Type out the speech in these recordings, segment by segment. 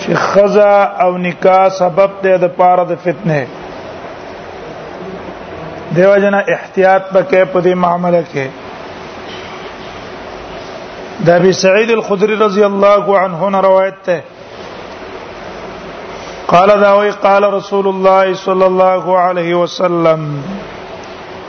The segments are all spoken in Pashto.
چې خزا او نکاح سبب دی د پاره د فتنه دیو جنا احتیاط پکې په دې معاملې کې د ابي سعيد الخدري رضی الله عنه نه روایت ده قال داوي قال رسول الله صلى الله عليه وسلم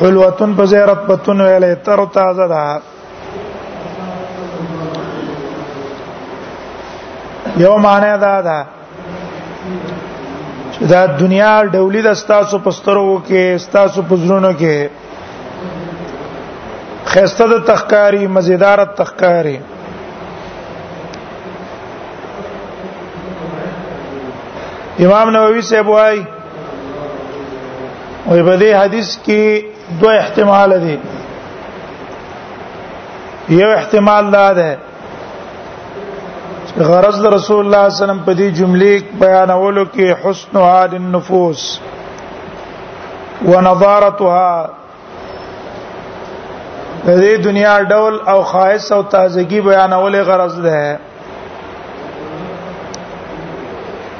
حلوتن په زیارت پتون ویلې تر تازه ده یو معنی دا ده چې دا دنیا ډولې د ستاسو پسترو کې ستاسو پزرونو کې خسته د تخکاری مزیدار تخکاری امام نووي صاحب وايي وي په دې حدیث کې دوه احتمال دي یو احتمال دا ده غرض د رسول الله صلی الله علیه وسلم په دې جملې بیانولو کې حسن عاد النفوس ونظارتها د دې دنیا ډول او خاص او تازگی بیانول غرض ده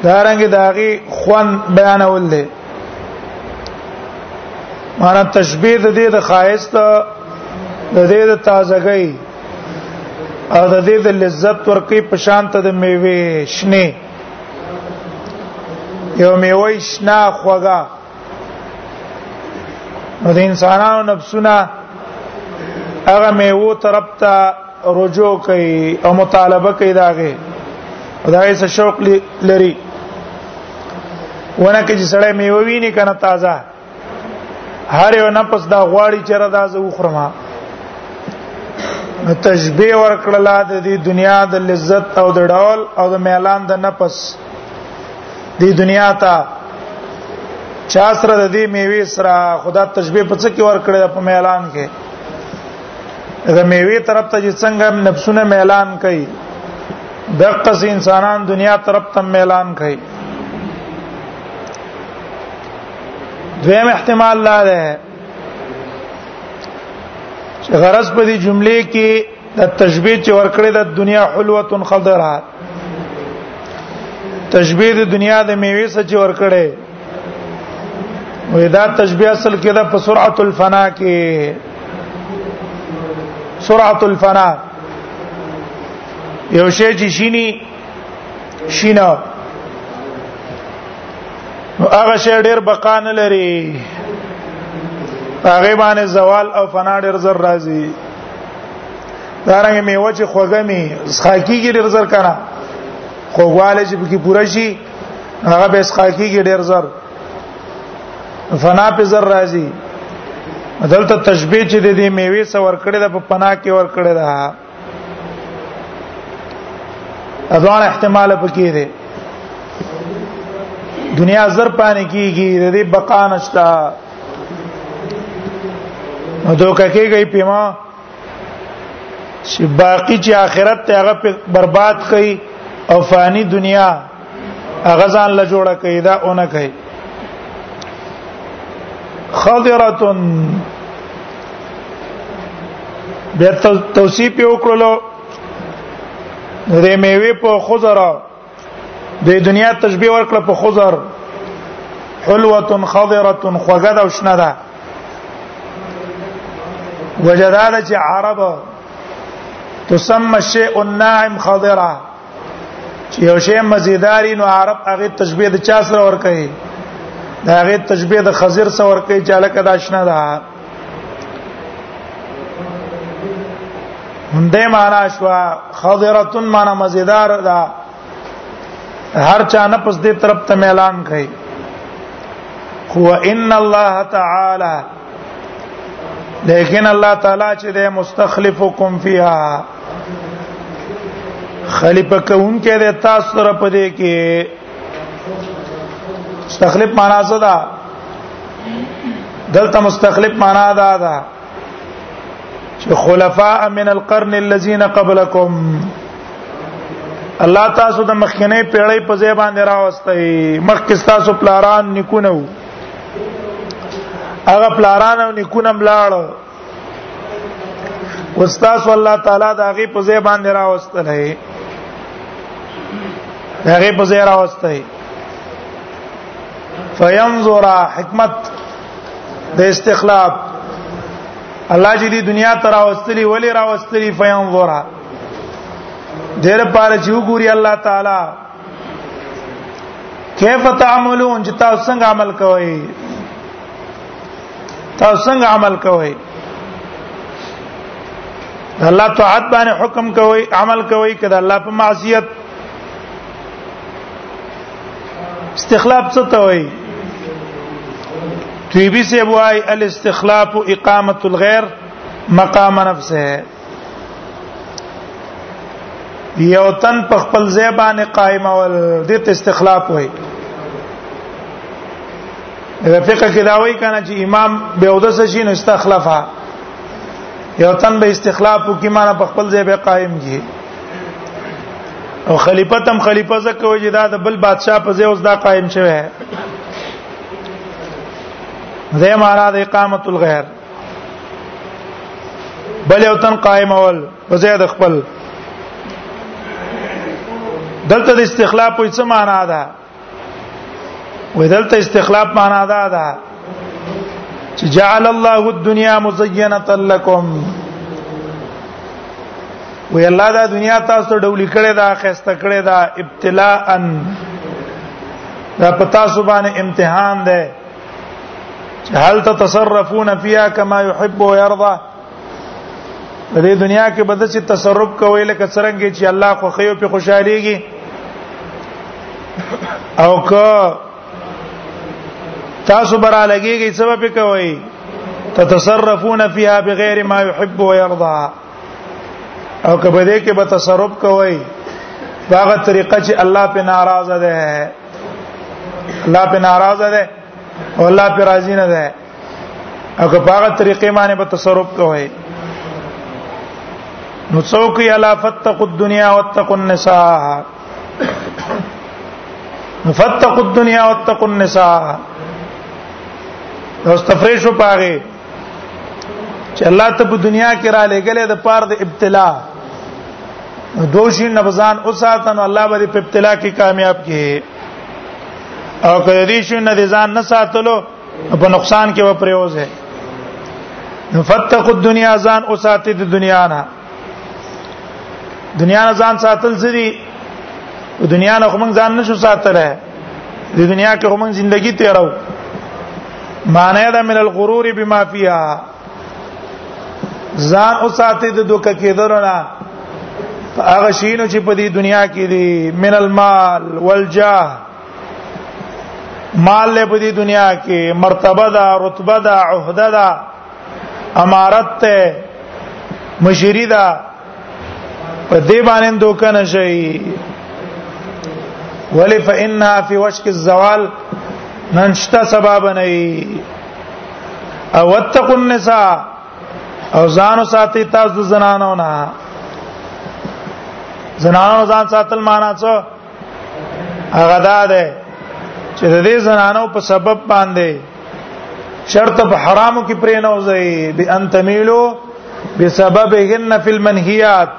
دارنګ داغي خوان بیانول دي مانا تشبیه د دې د خاص د دې د تازگی او د دې د لذت ورکی پشان ته د میوه شنه یو میوه شنه خوګه نو د انسانانو نفسونه هغه میوه طرف ته رجوع کوي او مطالبه کوي داغه دا یې شوق لري ونه کې چې سړی میوه ویني کنه تازه هر یو نفس دا غواړي چې را دازه وخرمه تشبیه ورکړه د دې دنیا د لذت او د ډول او د میلان د نفس دی دنیا ته چا سره د دې میوه سره خدا تشبیه په څه کې ور کړی په اعلان کې دا میوه طرف ته چې څنګه نفسونه اعلان کوي دغه سي انسانان دنیا طرف ته اعلان کوي دویم احتمال لا ده چې غرض په دې جملې کې د تشبیه چې ورکړې د دنیا حلوه خضرات تشبیه د دنیا د میوې سره چې ور کړې وې دا تشبیه اصل کې دا په سرعت الفنا کې سرعت الفنا یو شی چې شینی شینا هغه شی ډیر بقا نه لري هغه باندې زوال او فنا ډیر زر راځي دارنګ میوه چې خوږه می سخاکیږي ډیر زر کنه خوګواله چې پکې پوره شي هغه به سخاکیږي ډیر زر فنا په زر راځي دلته تشبیه چې د دې میوه سره ورکړې ده په پنا کې ورکړې ده اذان احتمال پکې دی دنیا زر پانی کیږي د دې بقا نشتا نو دوکه کېږي پیما چې باقی چې آخرت ته هغه برباد کړي او فانی دنیا هغه ځان له جوړه کړي دا اونې کوي خضرتن بیا توصیف یو کړلو د میوه په خضره د دنیا تشبیه ورکړه په خضر حلوه خضره خوګه او شنه ده وجداله چې عرب تسمى الشيء الناعم خضره چې یو شی مزیداری نو عرب هغه تشبیه د چا سره ور کوي دا هغه تشبیه د خضر سره ور کوي چې الکه داشنه ده همدې معنا شو خضرتن معنا مزیدار دا هر چا نه پس دې طرف ته اعلان کړي هو ان الله تعالی لیکن الله تعالی چې د مستخلفکم فیها خلیفہ کون کې د تاسو سره پدې کې مستخلف معنا څه ده دلته مستخلف معنا دا ده چې خلفاء من القرن الذين قبلكم الله تاسو د مخکنه پیړۍ په ځای باندې راوستي مخکې تاسو پلاران نکونه وو هغه پلاران او نکونه ملاړو واستاس الله تعالی دا غي په ځای باندې راوستل هي دا غي په ځای راوستل هي فینظر حکمت د استخلاف الله جی دی دنیا تر راوستلی ولی راوستلی فینظر دیر پاره چې وګوري الله تعالی کیف تعملون چې تاسو څنګه عمل کوئ تاسو څنګه عمل کوئ الله طاعت باندې حکم کوي عمل کوي کله الله په معصیت استخلاف څه ته وایي تویبی سے بوائی الاستخلاف اقامت الغیر مقام نفسه یو تن په خپل ځای باندې قائم اول د استخلاف وای دا فقہ کې دا وای کنه چې امام به اودس شي نو استخلافه یو تن به استخلاف وکي معنی په خپل ځای به قائم کی او خلیفہ تم خلیفہ زکه وای چې دا د بل بادشاہ په ځای اوس دا قائم شوی دی زه مارا د اقامت الغیر بل یو تن قائم اول په زید خپل دلته د استخلاف په څه معنا ده وې دلته استخلاف معنا ده ده چې جعل الله الدنيا مزينه لكم وې الله دا دنیا تاسو ته ډولې کړې ده خسته کړې ده ابتلاء دا پتا سبحانه امتحان ده چې هل تتصرفون فيها كما يحب ويرضى د دې دنیا کې بده چې تصرف کوي لکه څنګه چې الله خو خيو په خوشاليږي او که تاسو برا لګيږي څه به کوي تتصرفون فيها بغير ما يحب ويرضى او که بده کې به تصرف کوي باغه طریقه چې الله په ناراضه ده الله په ناراضه ده او الله په راضي نه ده هغه په هغه طریقې باندې په تصرف کوي نو څوک یې الا فتقوا الدنيا واتقوا النساء فتقوا الدنيا واتقوا النساء واستفریشوا پاره چې الله ته په دنیا کې را لګلې د پاره د ابتلا دوشي نبزان اوساتن الله به په ابتلا کې کامیاب کړي او کله دې شو نه ځان نه ساتلو په نقصان کې و پریوز ہے فتقوا الدنيا ځان اوساتې د دنیا نه دنیا نه ځان ساتل سری دنیا نه موږ ځان نشو ساتلای د دنیا کې موږ ژوندۍ تیرو معنی دا من الغرور بما فيها ځان او ساتي د دوک کېدل نه هغه شینو چې په دې دنیا کې دي من المال والجاه مال له په دې دنیا کې مرتبه دا رتبه دا عہده دا امارت ته مشری دا په دې باندې دوکنه شي ولی فإنها في وشك الزوال ننشتا سبب نه او وتقوا النساء او ځانو ساتي تاسو د زنانو نه زنانو ځان ساتل معنا څه هغه دا ده چې د دې زنانو په سبب باندې شرط په حرامو کې پرې نه وځي به ان تميلو بسببهن في المنهيات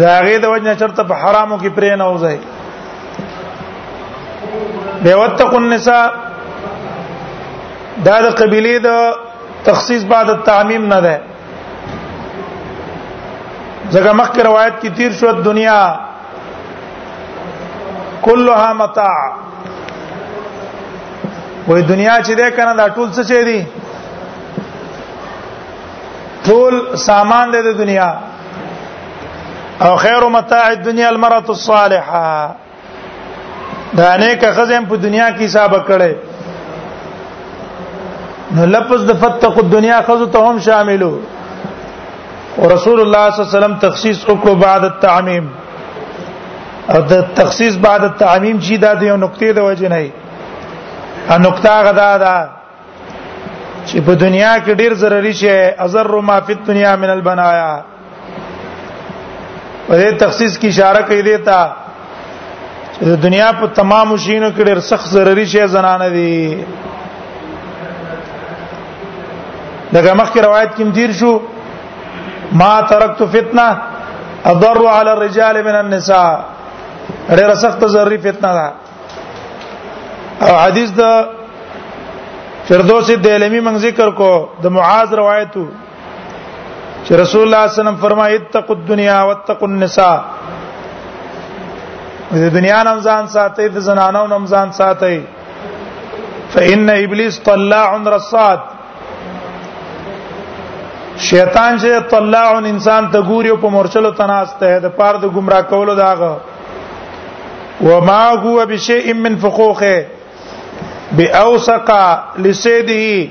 دا هغه د وجنه شرط په حرامو کې پرې نه وځي به وتقوا النساء دا د قبيله د تخصیص بعد التعمیم نه ده ځکه مخکې روایت کې تیر شو دنیا كلها متاع وې دنیا چې ده کنه دا ټول څه چي دي ټول سامان دی د دنیا او خیر متاع الدنیا المرأه الصالحه دا نه که خزم په دنیا کې حساب کړي نو لفظ د فتق الدنیا خزو ته هم شاملو او رسول الله صلی الله علیه وسلم تخصیص وکړو بعد التعمیم او د تخصیص بعد التعمیم چې دا د یو نقطې د وجه نه ای ا نقطه غدا ده چې په دنیا کې ډیر ضروري شي ازر ما فی الدنیا من البنایا په دې تخصیص کې اشاره کوي دیتا چې د دنیا په تمام شینو کې ډیر سخت ضروري شي زنانه دي دغه مخکې روایت کې تیر شو ما ترکت فتنه اضر على الرجال من النساء ډیره سخت ضروري فتنه ده او حدیث دا فردوس دیلمی من ذکر کو د معاذ روایتو چې رسول الله صلی الله علیه وسلم فرمایي اتقوا الدنيا واتقوا النساء د دنیا نام ځان ساتي د زنانو نام ځان ساتي فإن ابلیس طلاع رصاد شیطان چې طلاع انسان ته ګوري او په مورچلو تناسته د پاره د گمراه کولو داغه وما هو بشيء من فخوخه باوثق لسيده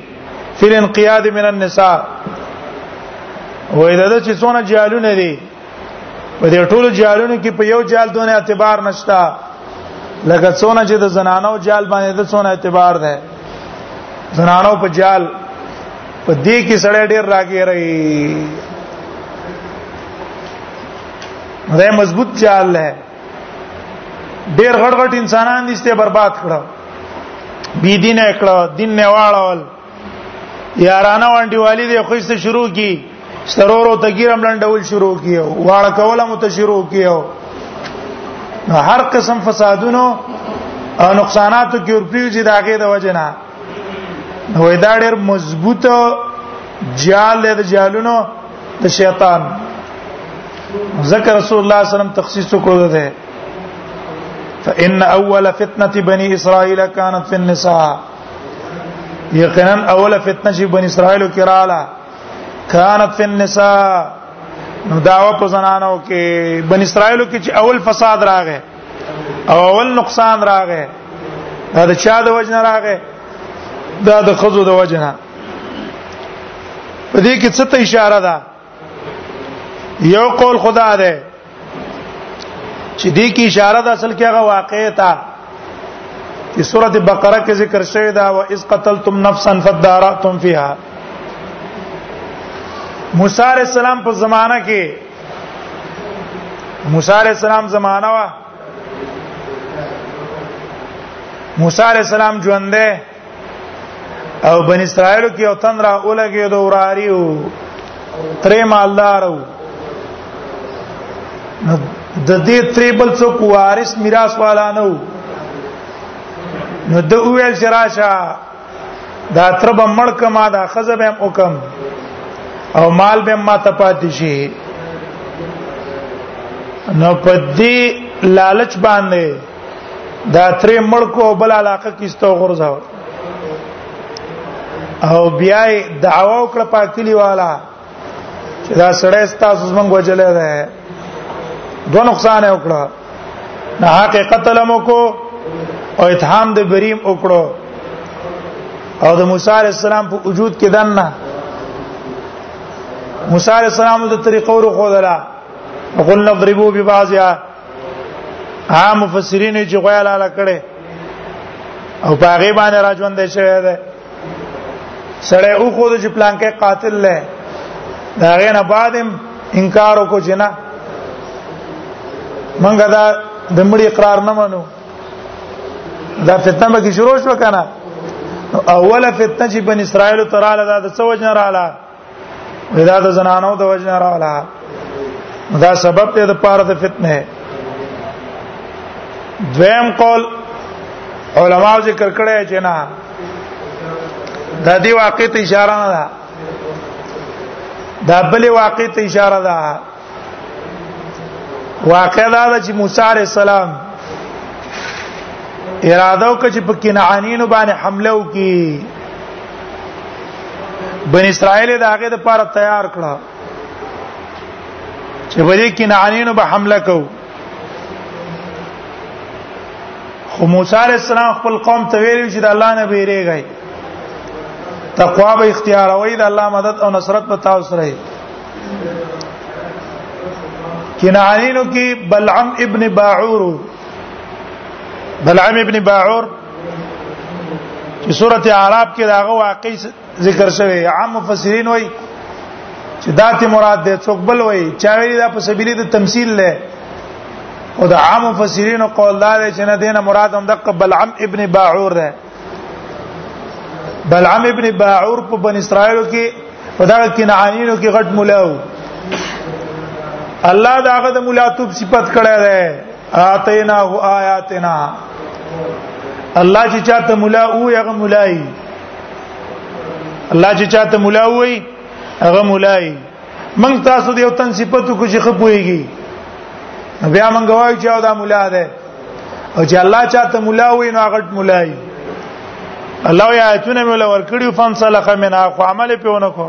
في الانقياد من النساء وې دا چې څونه جالونه دي په دې ټولو جالونو کې په یو جال دونه اعتبار نشتا لکه څونه چې د زنانو جال باندې د څونه اعتبار ده زنانو په جال په دې کې سړی ډیر راګي رہی دا مضبوط چال له ډیر غړ غړ انسانان دي ستې برباد کړه بی دین کړه دین نه واړول یارانه وانډي والی دی خو څه شروع کی سرورو تګیرم لنډول شروع کیو واړه کوله مت شروع کیو هر قسم فسادونو او نقصاناتو کې ورپیږي داګه د وجنه نو دا ډېر مضبوط جال د جالونو د شیطان ذکر رسول الله صلی الله علیه وسلم تخصیص کو ده فإن أول فتنة بني إسرائيل كانت في النساء یقینا اوله فتنه چې بنی اسرائیل کې رااله كانت في النساء نو داوا په زنانو کې بنی اسرائیل کې چې اول فساد راغی او اول نقصان راغې دا د چا د وجنه راغې دا د خزو د وجنه په دې کې څه ته اشاره ده یو قول خدا ده چې دې کې اشاره ده اصل کې هغه واقع ته چې سورته بقره کې ذکر شوی دا و اذ قتلتم نفسا فدارتم فيها موسی عليه السلام په زمانہ کې موسی علی السلام زمانہ وا موسی علی السلام ژوند ده او بن اسرائیل کې او تن را اولګي دو وراری او ترې مالدار او د دې ترې بل څوک وارث میراث والا نه نو د ویل چې راشه دا تر به مړ کما دا خزه به وکم او مال به ما ته پاتې شي نو په دې لالچ باندې دا ترې مړ کو بل علاقه کیسته غرزاو او بیا دعوا وکړه پاکلی والا چې دا سړی ستاسو زمنګ وجلې ده دوه نقصان یې وکړه نه حقیقت لمو کو او اتهام د بریم وکړو او د موسی علی السلام په وجود کې دنه موسی علی السلام د طریقو ورو خدلا وقل نضربو ببعضها عام مفسرین چې غویا لاله کړي او په غیبانه راځوندې شوی دی سړی او خو د پلان کې قاتل لې دا غنه بعدم انکار وکړو چې نه منګه دا د مړي اقرار نه منو دا فتنه به شروع شو کنه اوله فتنه چې بن اسرائیل تراله دا د څو جن رااله دا د زنانو د وجنه رااله دا سبب ته د پاره د فتنه دویم قول علما ذکر کړی چې نه د دې واقع ته اشاره نه ده دا بلې واقع ته اشاره ده واقع دا ده چې موسی عليه السلام اراده وکړه چې په کنعانینو باندې حمله وکړي بن اسرائیل دا هغه د پاره تیار کړه چې په دې کنعانینو به حمله کوو خو موسی عليه السلام خپل قوم ته ویل چې د الله نه بیریږي تقوا به اختیاروي د الله مدد او نصرت په تاسو سره کنعانینو کې بلعم ابن باعور بلعم ابن باعور چې سورته اعراف کې داغه واقع ذکر شوی عام مفسرین وایي چې داتې مراد ده څوک بل وایي چا ویلي دا په سبیل د تمثيل له او د عام مفسرین قول دار چې نه دینه مراد هم د بلعم ابن باعور ده بلعم ابن باعور په بن اسرائیل کې په دا کنعانینو کې غټ مولا وو الله دا غد مولا توب صفت کړه ده اتینا هو آیاتنا الله چې چاته مولا او هغه مولای الله چې چاته مولا وای هغه مولای من تاسو دیو تن صفاتو کو چې خپويږي بیا من گواہی چې دا مولا ده او چې الله چاته مولا وي نو هغه مولا وي الله یا آیتونه مولا ورکړي فن سلخ منها خو عمل پیونه کو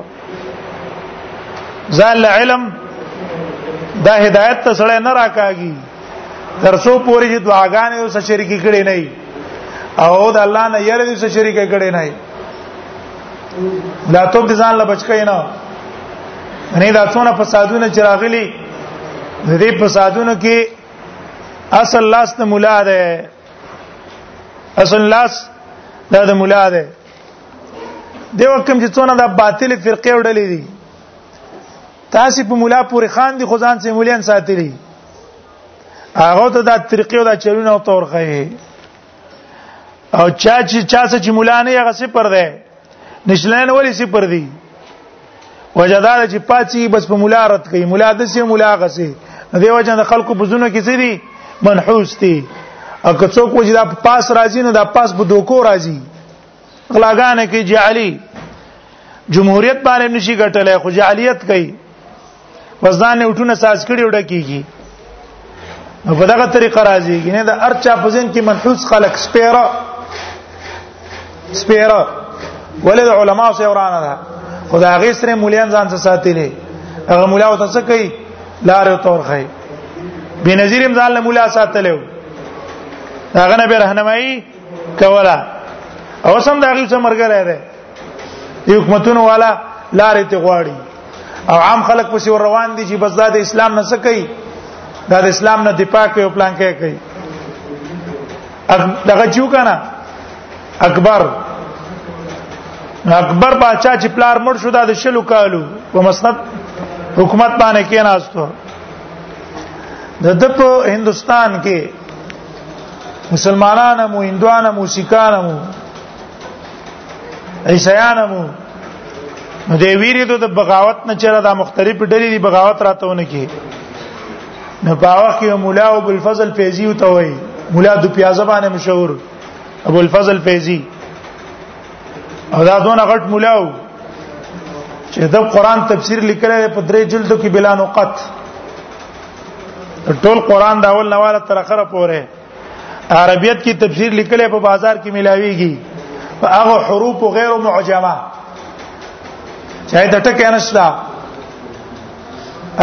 ځان علم دا هدایت ته سره نه راکاږي ترسو پوری چې دعاګانې او سره شریک کړي نه او د الله نه یره دې سره شریک کړي نه لا توپ ځان لا بچکې نه نه دا څونه فسادونه چراغلي دې فسادونو کې اصل لاس د مولا ده اصل لاس دا د مولا ده د وکم چې څونه د باطل فرقه وړلې دي تاسو په مولا پورې خان دي خدان سي مولین ساتلي هغه ته د طریقې او د چلونه او تور خې او چا چې چا چې مولا نه هغه صفر ده نشلان ولی صفر دی وجدار چې پاتې بس په مولا رد کوي مولا د سه مولا غسه دی وجه د خلکو بزونه کې سری منحوس دي او که څوک وجه د پاس راځي نو د پاس په دوکو راځي غلاګانې کې جعلی جمهوریت باندې نشي ګټلای خو جعلیت کوي بس ځان له وټونه ساز کړي وډه کیږي نو په دغه طریقه راځي ګینه د ارچا په ځین کې منحوس خلق سپیرا سپیرا ولې د علما سره ورانه ده خدای هغه سره مولیان ځان څه ساتلی هغه مولا او تاسو کوي لار او تور خي بنظیرم ځان له مولا ساتلو هغه نه به راهنمایي کولا او سم دا غي څه مرګره ده دی حکومتونو والا لارې ته غواړي او عام خلک پسې ور روان دي چې بس دا د اسلام نه څه کوي دا د اسلام نه دفاع کوي او پلان کوي کوي دغه جو کنه اکبر اکبر باچا چې پلار مړ شو دا د شلو کالو په مسند حکومت باندې کېناستو د د په هندستان کې مسلمانانو مو هندوانو مو سکانو عیسیانمو نو د ویری د بغاوت نه چیرې دا مختلف ډلې دی بغاوت راتهونه کی نو باوخ کې مولا ابو الفضل فیضی او توي مولا د پیازه باندې مشهور ابو الفضل فیضی او دا دون غټ مولا و چې د قران تفسیر لیکل په درې جلدو کې بلا نقط ټول قران دا اول نواله تر اخره پوره عربیت کې تفسیر لیکلې په بازار کې ملاويږي په هغه حروف غیر معجمه چې دا ټکه نشته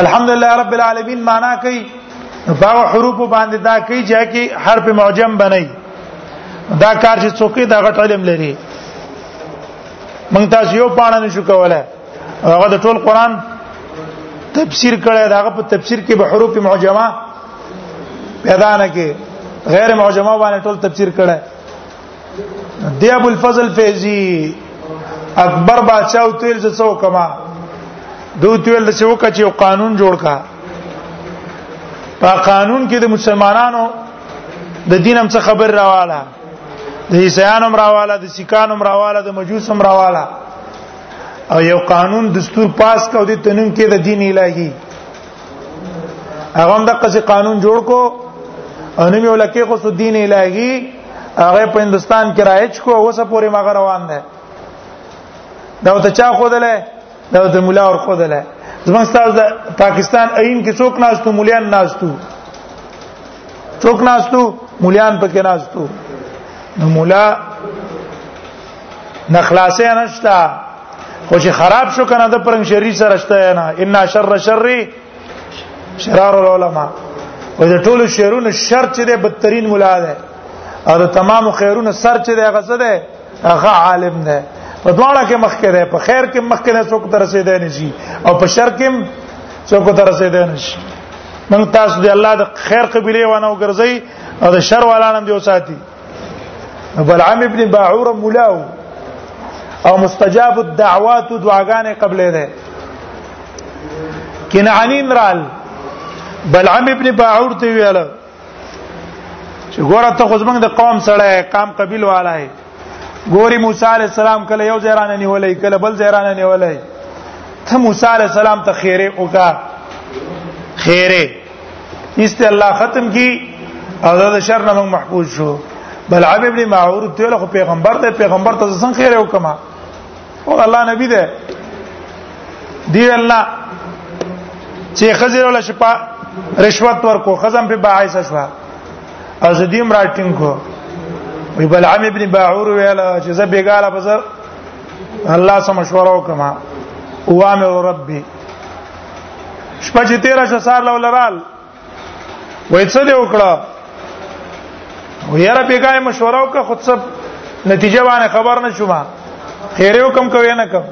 الحمدلله رب العالمین معنا کوي په هغه حروف باندې دا کوي چې کې حرف معجم بنئ دا کار چې څوک دا غټ علم لري مونږ تاسو یو پاڼه نشو کولای هغه د ټول قران تفسیر کړی دا په تفسیر کې به حروف معجمه پیدا نه کې غیر معجمه باندې ټول تفسیر کړه دی ابو الفضل فیضی اکبر بادشاہ او تیل څه څو کما دو تیل د څو کچ یو قانون جوړ کا په قانون کې د مسلمانانو د دینم څخه خبر راواله د عیسایانم راواله د سکانم راواله د مجوسم راواله او یو قانون دستور پاس کو دي تنم کې د دین الهي هغه هم د قصې قانون جوړ کو او نوم یو لکه خو دین الهی هغه په هندستان کې رایج کو اوسه پورې مغ روان ده دا ته چا خودله دا ته مولا ور خودله زموږ ستاسو د پاکستان عین کې څوک ناشتو مولیان ناشتو څوک ناشتو مولیان پکې ناشتو نو مولا نه خلاصې نشتا خو چې خراب شو کنه د پرنګ شری سره شته نه ان شر شر شرار العلماء و د ټولو شعرونو شر چې د بدترین مولا ده او د تمام خیرونو سر چې د غزه ده هغه عالم ده په دواړه کې مخ کې ده په خیر کې مخ کې نه څوک تر رسیدای نه شي او په شر کې څوک تر رسیدای نه شي من تاسو دی الله د خیر قبلي ونه وګرځي او د شر والا نن دی وساتي بلعم ابن باعور مولاو او مستجاب الدعوات دعاګانې قبلې ده کنعانین رال بلعم ابن باعور ته ویل چې ګوره ته خو زمنګ د قوم سره قام قبیل والا ہے ګوري موسی علی السلام کله یو زیران نه ولای کله بل زیران نه ولای ته موسی علی السلام ته خیره وکا خیره است الله ختم کی او دا شر نه موږ محفوظ شو بل عبد ابن معور ته له پیغمبر ته پیغمبر ته څنګه خیر وکما او الله نبی ده دی الله چې خزر ولا شپا رشوت ورکو خزم په باعث شوا او زدیم راټینګ کو وی بل عم ابن باعور ویل چې زه بیګاله بزر الله سم مشوره وکما وامر ربي شپه چې تیر شو سار لول رال وای څه دی وکړه ویره پیګای مشوره وکړه خود سب نتیجه باندې خبر نه شوم هیرو کم کوي نه کم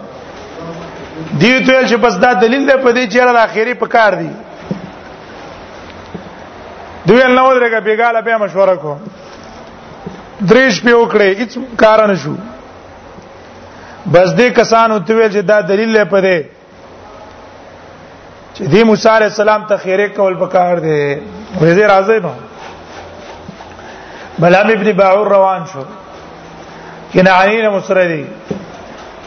دی ته چې بس دا دلیل دی په دې چې را اخیری په کار دی دوی نه ودرګه بیګاله به مشوره کو دریش په وکړې هیڅ کار نه شو بس دې کسانو ته ویل چې دا دلیل لري په دې چې دی موسی عليه السلام ته خیره کول پکار دی وزیر راځي نو بلام ابن باعور روان شو کنعانی نه مسره دی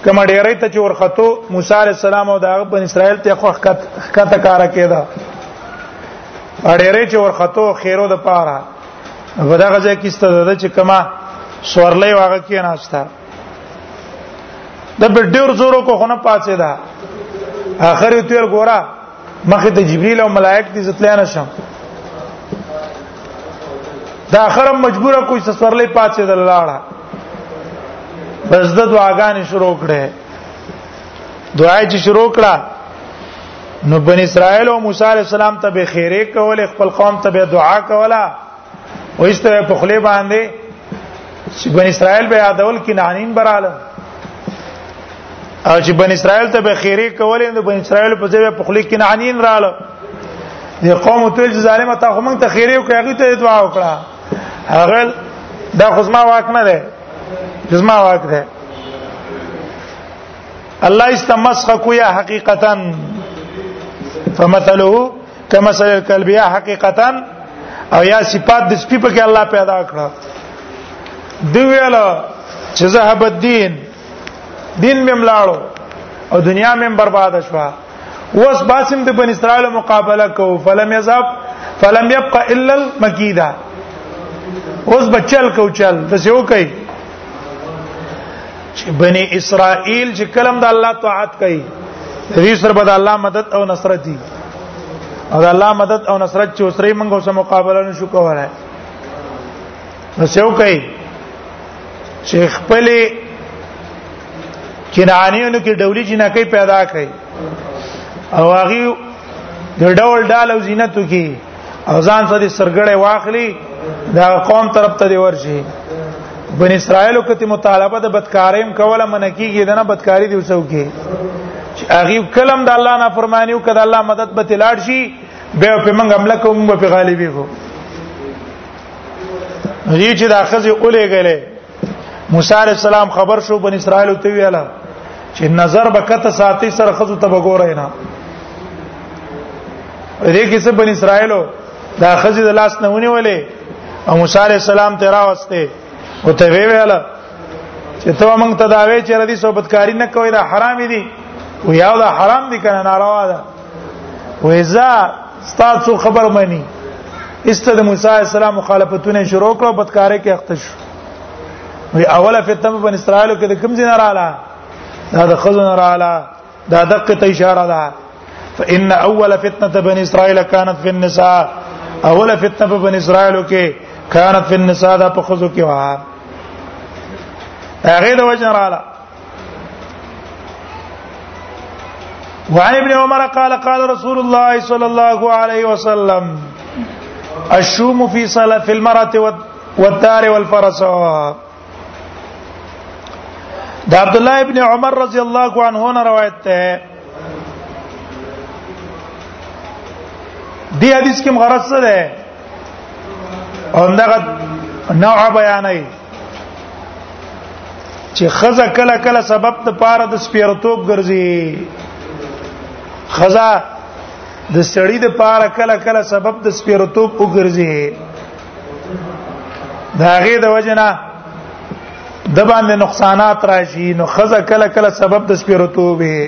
کما ډیرې ته چې ورختو موسی عليه السلام او دغه بن اسرائیل ته خو حقت حقت کار کېدا ډیرې چې ورختو خیرو د پاره غدا غځه کیسته ده چې کما سورلې واغ کې ناشتا د په ډیر زور کو خونه پاتې ده اخر یو تیر ګورا مخه ته جبرئیل او ملائک دې زتلیا نشم دا اخرم مجبور کوی سسورلې پاتې ده لاړه بس د دعاګانې شروع کړې دعای چې شروع کړه نو بن اسرائیل او موسی علی السلام ته به خیره کوله خپل قوم ته به دعا کوله وایسته په خله باندې چې بن اسرائیل به یادول کې نانین براله او چې بن اسرائیل ته به خیره کولې نو بن اسرائیل په ځای په خله کې نانین رااله د قوم تل ظالمه تا خو موږ ته خیره او کاغی ته دعا وکړه هغه دا خو ما واک نه ده جسما واک ده الله استمسخ کویا حقیقتا فمثله کما سره کلبیا حقیقتا او یا صفات د سپی په کې الله پیدا کړه دی ویل چې ذهب الدين دین مې ملاړو او دنیا مې برباد شوه وس باسم د بن اسرائیل مقابله کو فلم یذهب فلم يبقى الا المكيده اوس بچل کو چل د سیو کوي چې بني اسرائیل چې کلم د الله طاعت کوي دې سره به د الله مدد او نصرت دي او د الله مدد او نصرت چې اوسري موږ سره مقابله نشو کولای نو څو کوي چې خپل کنعانیونو کې ډولی جنکې پیدا کړي او هغه د ډول ډال او زینتو کې اذان ته سرګړې واخلي دا قوم طرف ته دی ورشي بن اسرائیلو کته مطالبه د بدکاریم کوله من کیږي دنه بدکاری دی وسو کې چې هغه کلم د الله نه فرمانیو کده الله مدد به تلاړ شي به په منګ عمل کوم به غالبي کو هیڅ د اخذ اولې غلې موسی عليه السلام خبر شو بن اسرائيل ته ویاله چې نظر به کته ساتي سره خزو ته وګورای نه دې کې څه بن اسرائيل دا خزې د لاس نه ونیولې او موسی عليه السلام ته راوسته او ته ویاله چې ته موږ ته دا وی چې ردی صحبتکاری نه کوي دا حرام دي و یا دا حرام دي کنه ناروا ده و اذا ستاسو خبر مانی است د موسی علی السلام مخالفتونه شروع کړو بدکارې کې اخته شو وی اوله فتنه په اسرائیل کې د کوم ځای نه رااله دا د خزن رااله دا دقه ته اشاره ده فان اول فتنه بني اسرائيل كانت في النساء اول فتنه په بني اسرائيل کې كانت في النساء دا په خزو کې وها هغه د وجه رااله وعن ابن عمر قال قال رسول الله صلى الله عليه وسلم الشوم في صلاة في المرأة والدار والفرس دا عبد الله ابن عمر رضی الله عنه نه روایت ده دی حدیث کې مغرض ده او دغه نوع بیانای چې خزه کله کله سبب د پاره د سپیرتوب ګرځي خزه د سړی د پاره کله کله سبب د سپیرتوب وګرځي دا غي د وجنه د باندې نقصانات راشي نو خزه کله کله سبب د سپیرتوب وي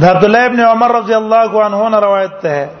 د عبد الله ابن عمر رضی الله عنه روایت ده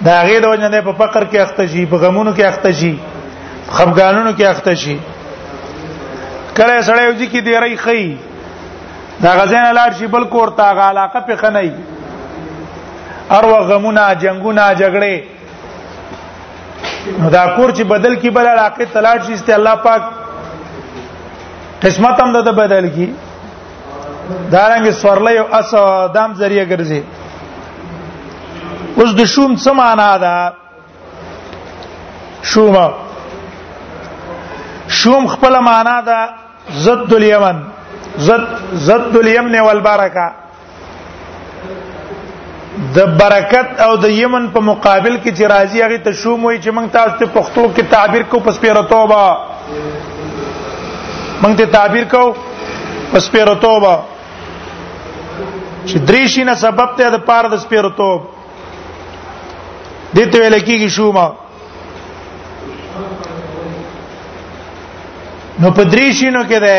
دا هغه د وجه نه په فقر کې اخته شي په غمونو کې اخته شي خفګانونو کې اخته شي کله سړی یو ځکه دی رہی خي دا غزين لاړ شي بل کور ته علاقه په خنۍ ار و غمونه جنگونه جګړې نو دا کور چې بدل کی بل علاقه تلاړ شي است الله پاک قسمت هم د بدل کی دارنګ سورلې او اس دام ذریعہ ګرځي اوس د شوم څه معنا ده شوم شوم خپل معنا ده ضد الیمن ضد ضد الیمن والبرکه د برکت او د یمن په مقابل کې چې راځي هغه ته شوم وي چې موږ تاسو ته پښتو کې تعبیر کو پس پیره توبه موږ ته تعبیر کو پس پیره توبه چې درې شي نه سبب ته د پاره د سپیره توب دته ویل کېږي شومه نو په درې شینو کې ده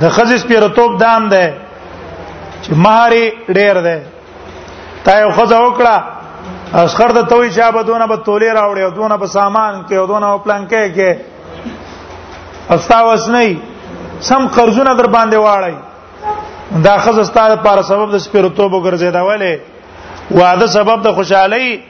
د خزې سپیرتوب دام ده چې مہر ډیر ده تا یو خزه وکړه اسخر د توي چې به دونه به تولې راوړي او دونه به سامان کې او دونه پلان کې کې استا وس نه سم قرضونه در باندې واړی دا خزه ستاره لپاره سبب د سپیرتوب وګرځیدا ولې واده سبب د خوشحالي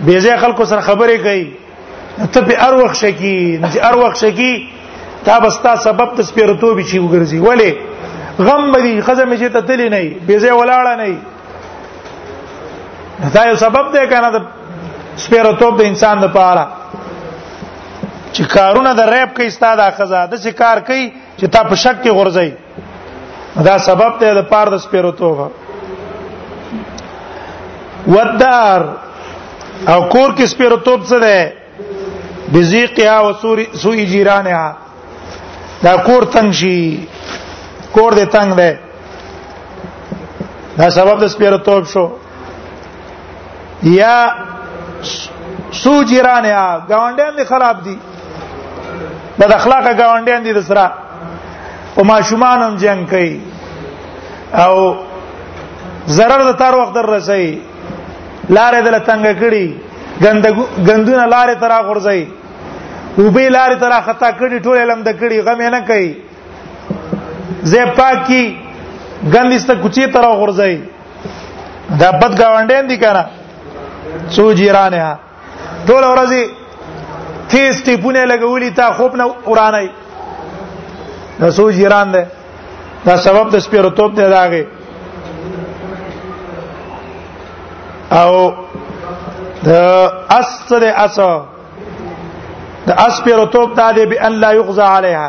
به ځای خلکو سره خبرې کوي ته په ار وخت شکی چې ار وخت شکی تا بستا سبب د سپیرتو به چی وګرځي ولی غم بدی خزه مې چې ته تلی نه به ځای ولاړه نه دا یو سبب دی کنه د سپیرتو د انسان د پاره چې کارونه د ریب کې استاد اخزا د څه کار کوي چې تا په شک کې غورځي دا سبب ته د پاره د سپیرو توبه ودار او کور کې سپیرو توب څه ده بزیقها او سوری سوی جیرانها دا کور تنگ شي کور دې تنگ ده دا سبب د سپیرو توب شو یا سو جیران یا گاونډیان دي خراب دي بد اخلاقه گاونډیان دي سره او ماشومان هم جنگ کوي او zarar د تر وخت در رسي لارې دل تنگ کړي ګندونه لارې تر غورځي وبې لارې تر خطا کړي ټول علم د کړي غم نه کوي زه پاکي ګندسته کوچی تر غورځي دا بد گاونډین دي کنه څو جیرانه ها ټول ورځي تیز ټیپونه لګولي تا خوب نه ورانای دا څو جیران ده دا سبب د سپیرو توپ دی داګه او د اصل اصل د اسپیرو توپ دا دی به الله یغزا علیها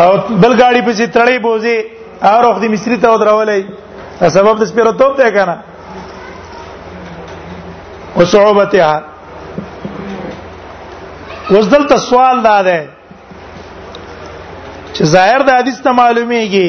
او بل ګاډي په چتړې بوزي اور وخت مصری ته درولې سبب د سپیرو توپ ده کنه او صعوبتها اوس دلته سوال دا ده چې ظاهر د حدیث ته معلومیږي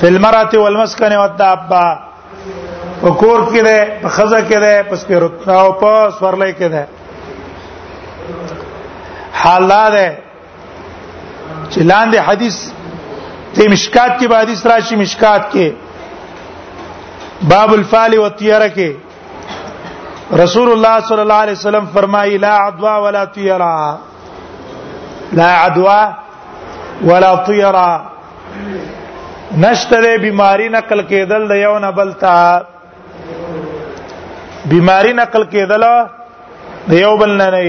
فل مراته والمسکن والدابه په کور کې ده په خزه کې ده په سپیرو او په سورلې کې ده حالا ده چې لاندې حدیث ته مشکات کې به حدیث راشي مشکات کې باب الفال والطيره کې رسول الله صلی الله علیه وسلم فرمایي لا عدوا ولا طيره لا عدوا ولا طيرا نشته بیماری نقل کېدل د یو نه بل ته بیماری نقل کېدل د یو بل نه نه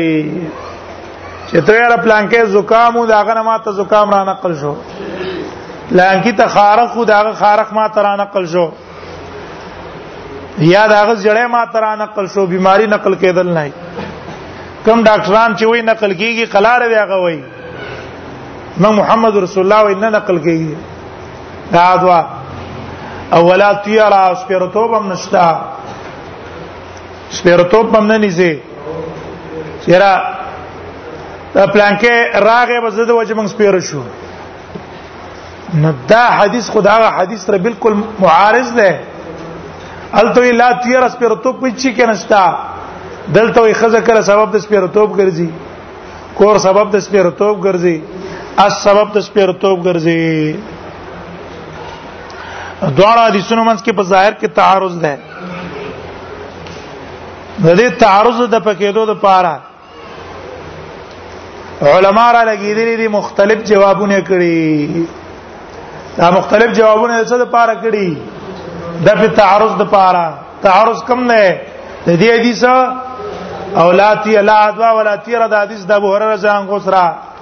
چې ته را پلان کې زکام او داغه نه ماته زکام را نقل شو پلان کې ته خارق او داغه خارق ما تر نقل شو یا داغه جړې ما تر نقل شو بیماری نقل کېدل نه کوم ډاکټران چې وای نقل کیږي قلار وی هغه وای نو محمد رسول الله وای نه نقل کیږي دا دوا اولا تیرا سپیرتوب هم نشتا سپیرتوب هم نه نيزي چیرې پلانکه راغه بزده وجه موږ سپیر شو نو دا حدیث خدا هغه حدیث سره بالکل معارض ده الته لا تیر اس پر تو پچ کې نشتا دلته وي خزه کله سبب د سپیرتوب ګرځي کور سبب د سپیرتوب ګرځي اس سبب د سپیرتوب ګرځي دواړه حدیثونو منځ کې په ظاهر کې تعارض ده د دې تعارض د پکېدو د پاره علما را لګیدلې دي مختلف جوابونه کړي دا مختلف جوابونه څه د پاره کړي د په تعارض د پاره تعارض کم نه د دې حدیث او لاتی لا ادوا ولا تیر د حدیث د ابو هرره ځان غسرہ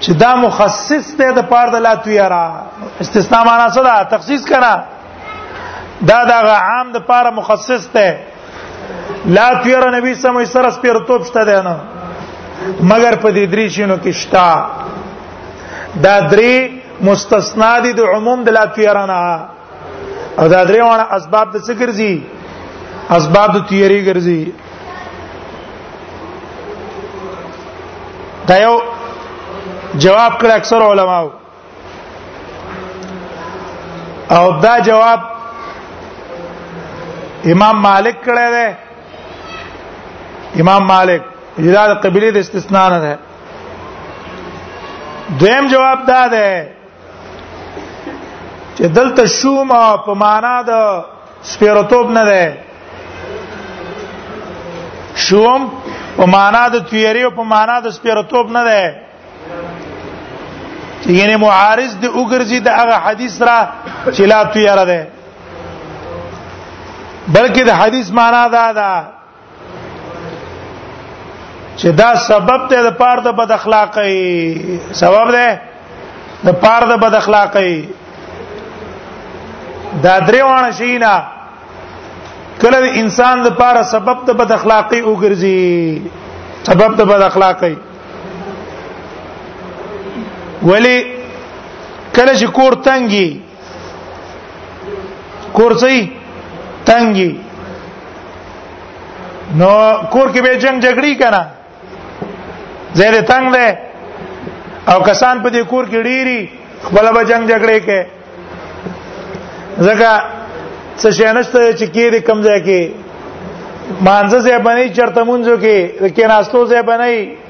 چې دا مخصص دی د پاره د لا تیرا استثناء معنا څه ده تخصیص کنا دا دا عام د پاره مخصص دی لا تیرا نبی سم یې سره سپیر توپ شته دی نه مگر په دې درې شینو کې شتا دا درې مستثنا دي د عموم د لا تیرا نه او دا درې وړه اسباب د څه ګرځي اسباب د تیری ګرځي دا یو جواب کړ اکثر علماو او دا جواب امام مالک کړه ده امام مالک اجازه د قبيله د استثناء نه ده دویم جواب دا ده چې دلته شوم په معنا د سپیرتوب نه ده شوم په معنا د تیری او په معنا د سپیرتوب نه ده یعنی معارض دی وګرځي د هغه حدیث را چې لا تیار ده بلکې د حدیث معنا دا ده چې دا سبب ته د پاره د بد اخلاقی سبب ده د پاره د بد اخلاقی دا درې وانه شینا کله انسان د پاره سبب د بد اخلاقی وګرځي سبب د بد اخلاقی ولی کله چې کور تنګي کورځي تنګي نو کور کې به جنگ جګړې کنا زیر تنگ ده او کسان په دې کور کې ډيري خپل به جنگ جګړې کې ځکه څه شنهسته چې کې دې کم ځای کې مانزه ځای باندې چرته مونږ کې کې ناستو ځای باندې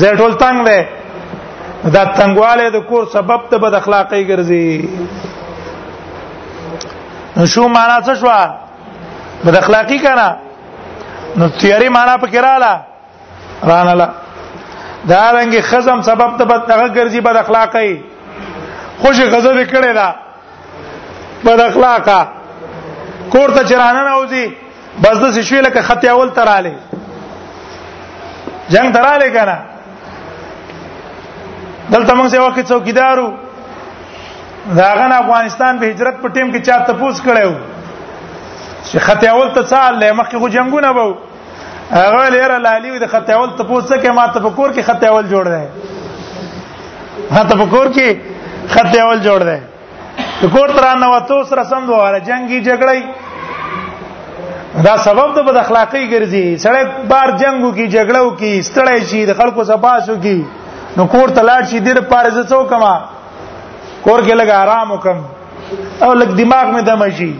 زه ټول تنگ دی دا تنگواله د کور سبب ته بد اخلاقی ګرځي نو شو معنا څه شو بد اخلاقی کنا نو تیاری معنا پکې رااله راناله دا رنګ خزم سبب ته بد هغه ګرځي بد اخلاقی خوش غزل کړي دا بد اخلاقه کور ته چرانه راوځي بس د شوی لکه خط اول تراله جنگ تراله کنه دلته موږ یو کې څوکیدارو داغه افغانستان به هجرت په ټیم کې چا تپوس کړو چې خط اول ته څه لې مخکې خو جنگونه وو هغه لیر لالی د خطاول ته پوڅه کې ما ته پکور کې خطاول جوړ دی ما ته پکور کې خطاول جوړ دی د کور تر نه وته سره سم دواره جنگي جګړې دا سبب د بد اخلاقی ګرځي سړی بار جنگو کې جګړو کې ستړی شي د خلکو سپاسو کې نو کور ته لاړ شي د پاره زڅو کما کور کې لګ آرام وکم او لګ دماغ مې دمه شي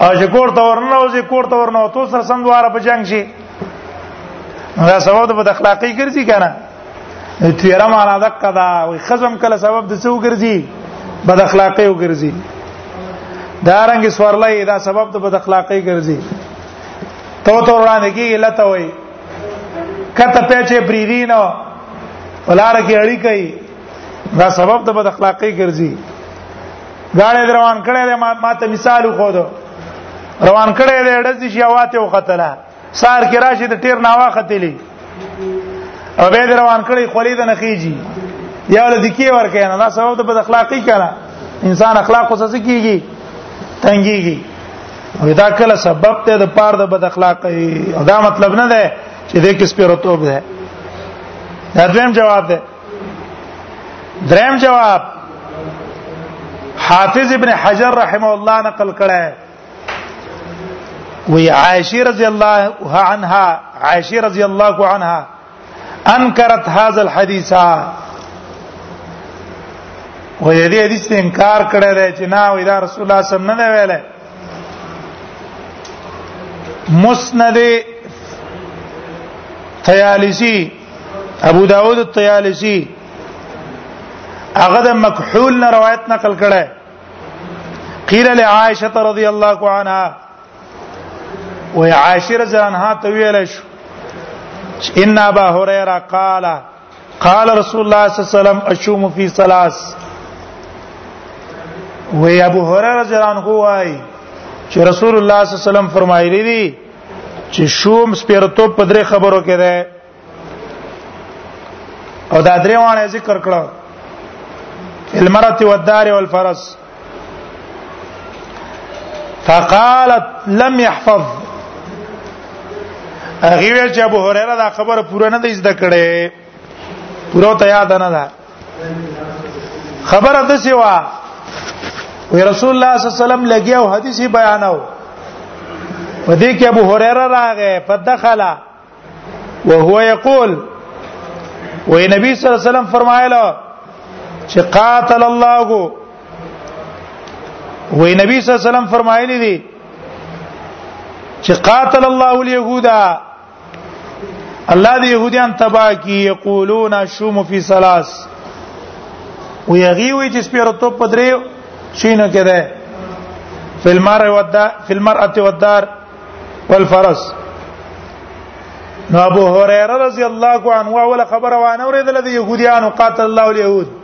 او چې کور ته ورنه او چې کور ته ورنه او تو سره سم دواره په جنگ شي دا سبب د بد اخلاقی ګرځي کنه تیرا معنا د قدا وي خزم کله سبب د څو ګرځي بد اخلاقی وګرځي دا رنګ سورلای دا سبب د بد اخلاقی ګرځي تو تو وړاندې کیږي لته وي کته پېچې بریدینو ولار کې اړی کوي دا سبب د بد اخلاقی ګرځي غاړې روان کړي له ما ته مثال خو دو روان کړي له ډزې شي واته وختله سار کې راشي د ټیر ناوا ختلی او به روان کړي خولې د نخیږي یا ول دکی ور کنه دا سبب د بد اخلاقی کنه انسان اخلاق خو څه کیږي تنګيږي او دا کله سبب ته د پاره د بد اخلاقی دا مطلب نه ده چې دې کې سپیرتوب ده دا دویم جواب ده دریم جواب حافظ ابن حجر رحمه الله نقل کړه وی عائشه رضی الله عنها عائشه رضی الله عنها انکرت هذا الحديث و دې دې حدیث ته انکار کړی دی چې نه وې دا رسول الله صلی الله علیه وسلم نه ویلې مسند تیالیسی ابو داود الطيالسي هغه د مکحول نه روایت نقل کړه قیل لعائشه رضی الله عنها و عائشه رضی عنها ته ویل شو ان ابا هريره قال قال رسول الله صلی الله علیه وسلم اشوم فی ثلاث و ابو هريره رضی الله عنه وايي چې رسول الله صلی الله علیه وسلم فرمایلی دي چې شوم سپیرتو په درې خبرو کې ده او دا درې وانه ذکر کړو المرأة والدار والفرس فقالت لم يحفظ هغه ویل چې ابو هريره دا خبره پوره نه ده زده کړې پوره ته یاد نه ده خبره د سی وا وی رسول الله صلی الله علیه وسلم لګیا او حدیث بیاناو په دې کې ابو هريره راغې په دخله وهو يقول وې نبی صلی الله علیه وسلم فرمایله چې قاتل الله کو وې نبی صلی الله علیه وسلم فرمایلی دي چې قاتل الله اليهودا الله دې يهوديان تبا کی یقولون شوم فی ثلاث و یغي وی چې سپیرو تو پدری شینو کې ده فلمر ودا فلمر ات ودار والفرس نو ابو هريره رضی الله عنه اول خبره وانه ورېدل د يهوديانو قاتل الله اليهود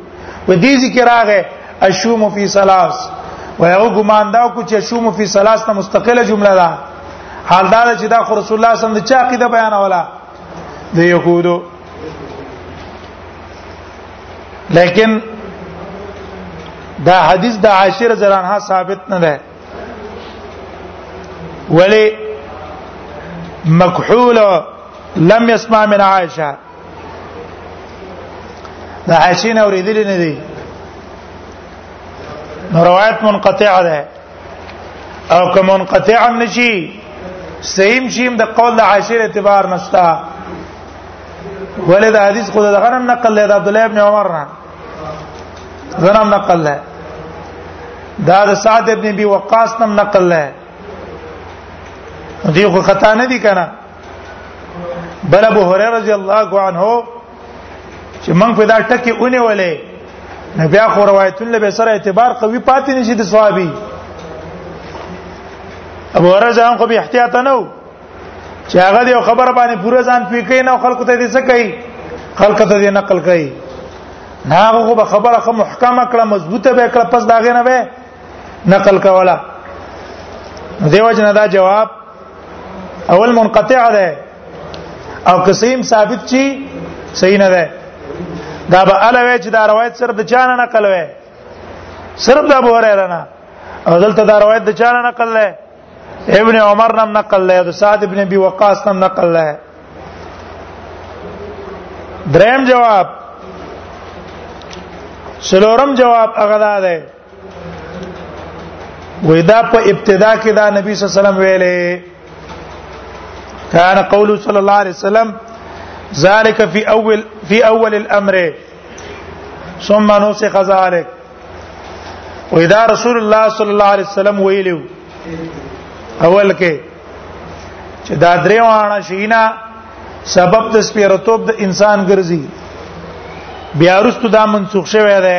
و دې ذکر راغې اشوم فی ثلاث و یو ګمان دا کو چې اشوم فی ثلاث ته مستقله جمله ده حال دا چې دا خو رسول الله صلی الله علیه وسلم د چا عقیده بیان ولا د یهودو لیکن دا حدیث د عاشر زرانها ثابت نه ده ولی مکحول لم يسمع من عائشه دا حاشین اوریدل نه دي نو روایت منقطع ده او که منقطع نشي سیم شیم د قول د عاشر اعتبار نشتا ولې د حدیث خود د غنم نقل له عبد الله ابن عمر نه غنم نقل له دا د سعد ابن ابي وقاص نم نقل له دی خو خطا نه دي کنه بل ابو هريره رضی الله عنه چې موږ په دا ټکی اونې ولې نه بیا خو روایتونه به سره اعتبار قوي پاتې نشي د صحابي ابو هريره ځان خو به احتیاط نه و چې هغه دی خبر باندې پوره ځان پیکې نه خلکو ته دې څه کوي خلکو ته دې نقل کوي نه هغه به خبره خو محکمه کړه مضبوطه به کړه پس داغه نه به نقل کوله دیو جنا دا جواب اول منقطع ده او قسم ثابت چی صحیح نه ده دا به الوی چې دا روایت سره د چانه نقل وې صرف د ابو هريره نه او دلته دا روایت د چانه نقل لې ابن عمر نم نقل لې او سعد ابن ابي وقاص نم نقل لې دریم جواب سلورم جواب هغه ده وې دا په ابتدا کې دا نبی صلی الله علیه وسلم ویلې کان قول صلی الله علیه وسلم ذالک فی اول فی اول الامر ثم نسخ ذالک وې دا رسول الله صلی الله علیه وسلم ویلو اول کې چې دا درې وانه شینا سبب د سپیرتوب د انسان ګرځي بیا رستو دا منسوخ شوی دی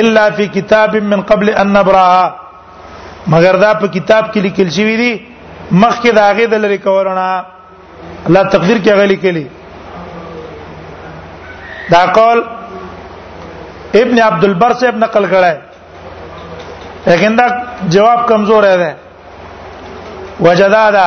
الا فی کتاب من قبل ان نبراها مگر دا په کتاب کې لیکل شوی دی مخکې دا غې د لری کورونه الله تقدیر کې غلي کلی دا قول ابن عبد البر سے ابن نقل کړه ہے لیکن دا جواب کمزور ہے وجدادا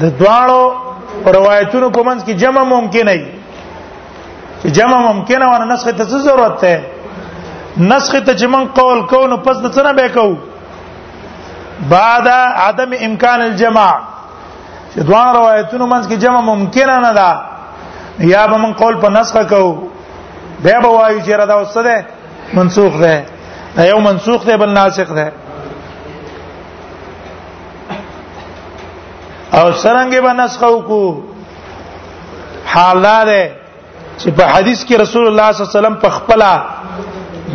د دواړو روایتونو په منځ کې جمع ممکن نه چې جمع ممکن او نسخ ته څه ضرورت ده نسخ ته چې من قول کو نو پس د څه نه به کو بعد عدم امکان الجمع چې دوه روایتونو منځ کې جمع ممکن نه ده یا به من قول په نسخ کو به به وایو چې را دا وسه ده منسوخ ده یو منسوخ ده بل ناسخ ده او سرنګ به نسخ وکړو حال دا ده چې په حدیث کې رسول الله صلی الله علیه وسلم په خپل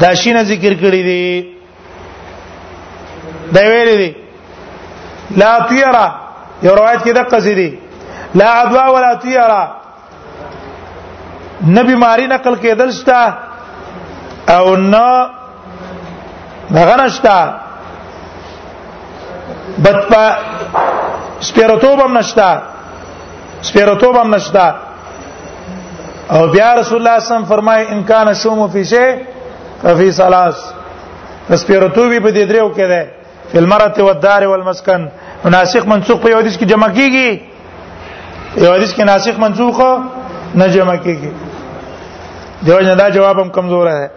داشینه ذکر کړی دی دا ویل دي لا طيرا یو روایت کې دقه سي دي لا عدوا ولا طيرا نه بیماری نقل کېدل شته او نه دغه نشته بد په سپیرتوب هم نشته سپیرتوب هم نشته او بیا رسول الله صلی الله علیه وسلم فرمای ان کان شوم فی شی ففی ثلاث پس پیرتوبی په دې درو کې ده فی المرأه والدار والمسکن ناسخ منسوخ په یو حدیث کې جمع کیږي یو حدیث کې ناسخ منسوخ نه جمع کیږي دیو جن دا جواب هم کمزور ہے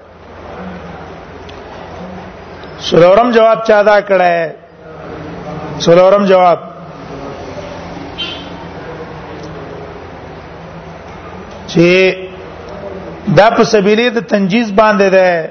سلورم جواب چا دا کړه ہے سلورم جواب چې دا په سبیلې د تنجیز باندې ده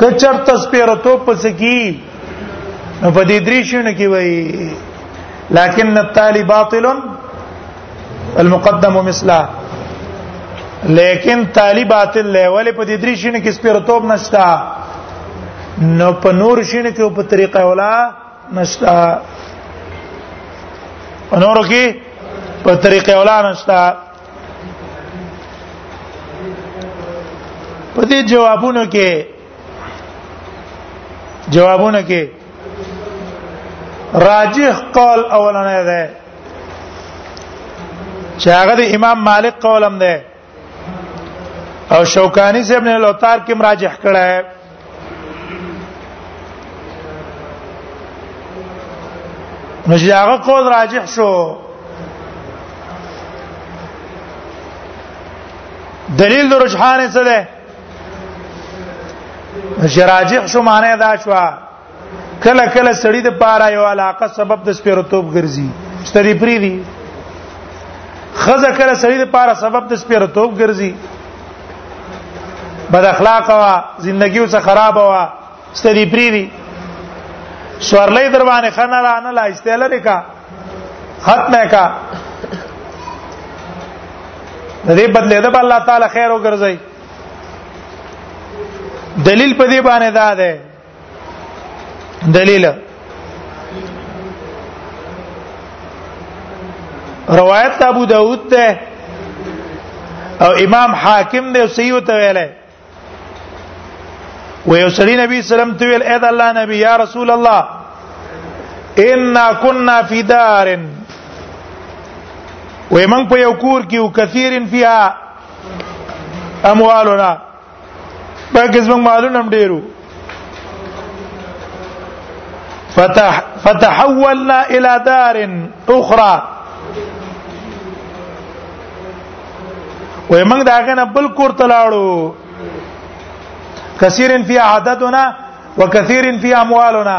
کچر تسپیره تو پس کی نو په دې درې شنو کې وای لكن التالي باطل المقدم مثله لیکن تالی باطل له ولې په دې درې شنو کې سپیرتوب نشتا نو په نور شنو کې په طریقه ولا نشتا نور کې په طریقه ولا نشتا په دې جوابونو کې جوابونه کې راجح قول اولنې ده چې هغه د امام مالک قولم ده او شوکانی صاحب نه لوتار کې راجح کړه نو چې هغه قول راجح شو دلیل د رجحان څه ده چې راجح شو معنی دا شو کله کله سړی د پاره یو علاقه سبب د سپیرتوب ګرځي ستړي پری دي خزه کله سړی د پاره سبب د سپیرتوب ګرځي بد اخلاق وا زندگی وسه خراب وا ستړي پری دي سوارلې دروانه خنه را نه لا استلر کا ختمه کا د دې بدلې ده الله تعالی خیر وګرځي دلیل په دې باندې دا ده دلیل روایت ابو داود ته او امام حاکم دی صحیح وته ویلای و یو سړی نبی سلام ته ویل اې د الله نبی یا رسول الله ان كنا فی دار و من په یو کور کې او کثیرن فیها اموالنا بلکې زموږ مالونه هم ډیرو فتح فتحولنا الى دار اخرى وې موږ داغه نه بل کور ته لاړو کثیر فی عددنا وکثیر فی اموالنا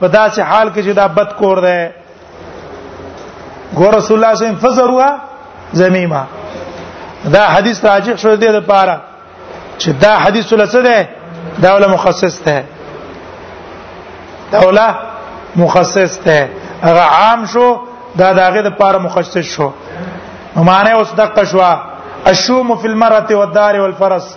په داسې حال کې چې دا بد کور ده ګور رسول الله صلی الله علیه وسلم فزروا زمیما دا حدیث راجح شو دی د پاره چې دا حدیث لسه ده دا ولا مخصص ده دا ولا مخصص ده هغه عام شو دا داغه د پاره مخصص شو معنی اوس دقه شو الشوم فی المرأه والدار والفرس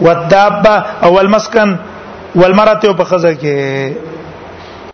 والدابه او المسكن والمرأه په خزه کې